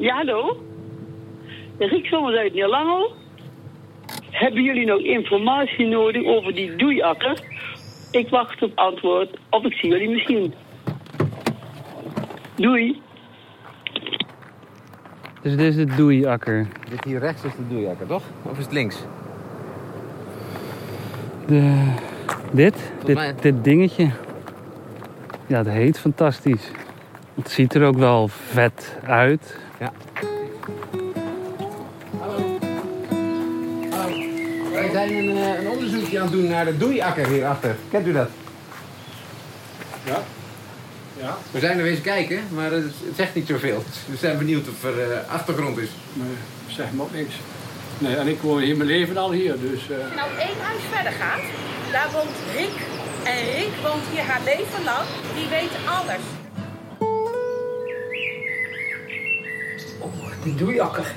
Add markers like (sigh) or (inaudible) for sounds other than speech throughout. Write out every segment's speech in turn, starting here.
Ja, hallo? Riek Sommers uit Neerlangel. Hebben jullie nog informatie nodig over die doeiakker? Ik wacht op antwoord of ik zie jullie misschien. Doei. Dus dit is de doeiakker. Dit hier rechts is de doeiakker, toch? Of is het links? De, dit, dit, mij- dit dingetje. Ja, het heet fantastisch. Het ziet er ook wel vet uit. Ja. Hallo. Hallo. Wij zijn een, eh, een onderzoekje aan het doen naar de doeiakker hierachter. Kent u dat? Ja. Ja. We zijn er eens kijken, maar het, het zegt niet zoveel. We zijn benieuwd of er eh, achtergrond is. Maar zeg me ook niks. Nee, en ik woon in mijn leven al hier, dus... eh, Als je nou één huis verder gaat, daar woont Rick. En Rick woont hier haar leven lang. Die weet alles. Die doeiakker.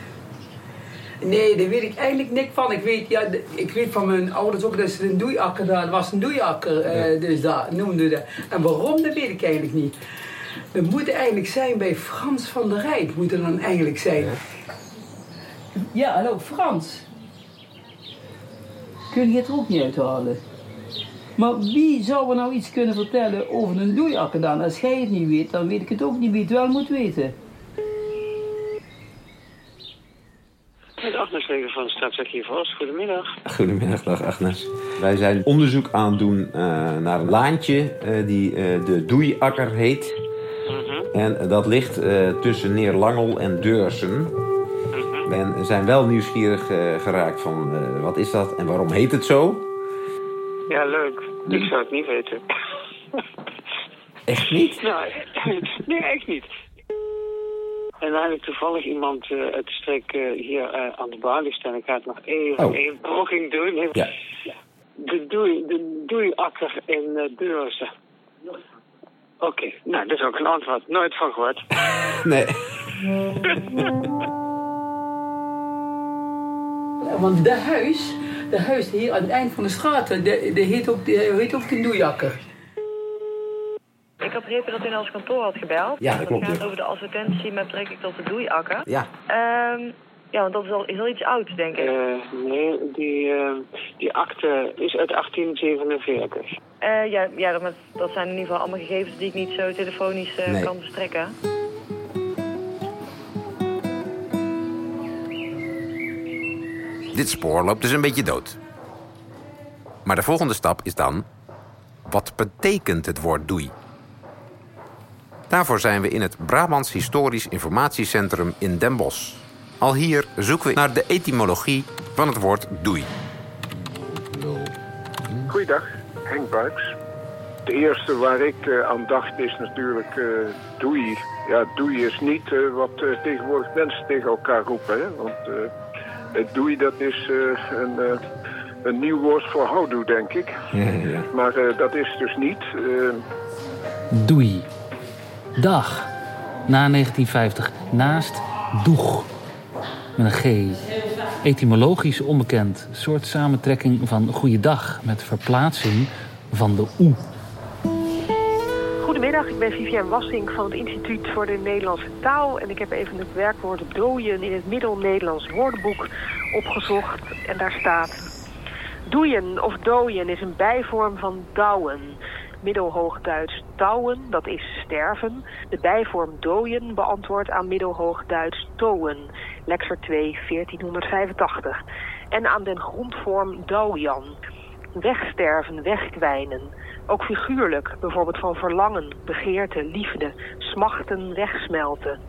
Nee, daar weet ik eigenlijk niks van. Ik weet, ja, de- ik weet van mijn ouders ook dat ze een doeiakker daar. Dat was een doeiakker, eh, dus dat noemden ze. En waarom, dat weet ik eigenlijk niet. Dat moet eigenlijk zijn bij Frans van der Rijk, moet het dan eigenlijk zijn. Ja, hallo, Frans. Kun je het er ook niet uithalen? Maar wie zou er nou iets kunnen vertellen over een doeiakker dan? Als jij het niet weet, dan weet ik het ook niet wie het wel moet weten. Met Agnes Reger van Staatsarchief Oost. Goedemiddag. Goedemiddag, dag Agnes. Wij zijn onderzoek aan het doen eh, naar een laantje eh, die eh, de Doeiakker heet. En eh, dat ligt tussen Neerlangel en Deursen. En zijn wel nieuwsgierig geraakt van wat is dat en waarom heet het zo? Ja, leuk. Ik zou het niet weten. Echt niet? (laughs) Nou, nee, echt niet. En dan heb ik toevallig iemand eh, uit de streek eh, hier eh, aan de balie staan. Ik ga het nog even Oh. één poging doen. Ja. De, doei, de doeiakker in uh, Beurzen. Oké, nou, dat is ook een antwoord. Nooit van gehoord. (laughs) Nee. Want de huis, de huis hier aan het eind van de straat, de, de heet ook, de heet ook de doeiakker. Ik had begrepen dat u naar ons kantoor had gebeld. Ja, dat klopt, Het gaat ja. over de advertentie met betrekking tot de doeiakker. Ja. Ehm, ja, want dat is al, is al iets ouds, denk ik. Eh, nee, die, eh, die akte is uit 1847. Eh, ja, ja dat, dat zijn in ieder geval allemaal gegevens die ik niet zo telefonisch eh, Nee. kan verstrekken. Dit spoor loopt dus een beetje dood. Maar de volgende stap is dan... Wat betekent het woord doei? Daarvoor zijn we in het Brabants Historisch Informatiecentrum in Den Bosch. Al hier zoeken we naar de etymologie van het woord doei. Goeiedag, Henk Buiks. De eerste waar ik eh, aan dacht is natuurlijk eh, doei. Ja, doei is niet eh, wat tegenwoordig mensen tegen elkaar roepen. Hè? Want eh, het doei dat is eh, een, eh, een nieuw woord voor houdoe, denk ik. Maar eh, dat is dus niet. Eh, Doei. Dag. Na 1950. Naast doeg. Met een G. Etymologisch onbekend. Soort samentrekking van goeiedag met verplaatsing van de oe. Goedemiddag, ik ben Viviane Wassink van het Instituut voor de Nederlandse Taal. En ik heb even het werkwoord dooien in het Middel-Nederlands woordenboek opgezocht. En daar staat... Doeien of dooien is een bijvorm van douwen. Middelhoogduits douwen, dat is sterven. De bijvorm dooien beantwoordt aan Middelhoogduits towen. Lexer 2, 1485. En aan den grondvorm doujan. Wegsterven, wegkwijnen. Ook figuurlijk, bijvoorbeeld van verlangen, begeerte, liefde, smachten, wegsmelten.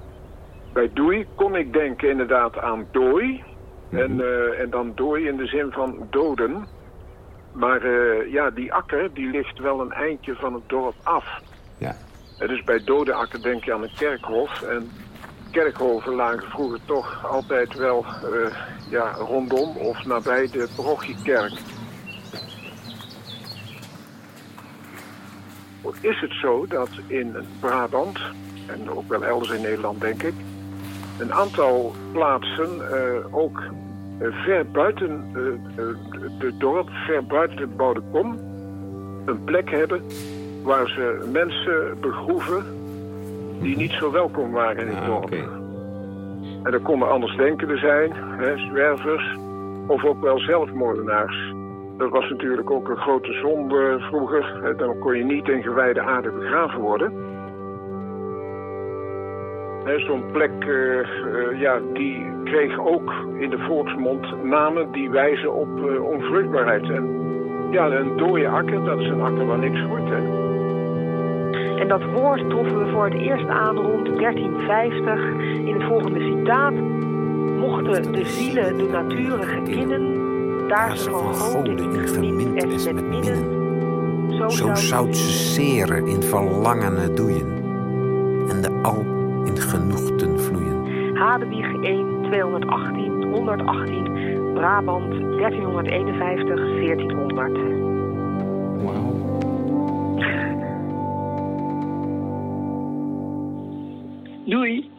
bij doei kon ik denken inderdaad aan dooi. En, eh, en dan dooi in de zin van doden. Maar eh, ja, die akker die ligt wel een eindje van het dorp af. Ja. En dus bij dode akker denk je aan een kerkhof. En kerkhoven lagen vroeger toch altijd wel eh, ja, rondom of nabij de parochiekerk. Is het zo dat in Brabant, en ook wel elders in Nederland denk ik, een aantal plaatsen eh, ook ver buiten eh, eh, het dorp, ver buiten het bouwde kom, een plek hebben waar ze mensen begroeven die niet zo welkom waren in het dorp. En dat konden andersdenkenden zijn, hè, zwervers of ook wel zelfmoordenaars. Dat was natuurlijk ook een grote zonde vroeger. Dan kon je niet in gewijde aarde begraven worden. Zo'n plek, eh, eh, ja, die kreeg ook in de volksmond namen die wijzen op eh, onvruchtbaarheid. En ja, een dode akker, dat is een akker waar niks groeit. Hè. En dat woord troffen we voor het eerst aan rond 1350 in het volgende citaat. Mochten de zielen de nature kennen, daar ze van goden in met minnen, Zo zout ze seren in verlangene doeien. En de al in genoegten vloeien. Hadewig 1, 218, 118, Brabant 1351, 1400. Doei.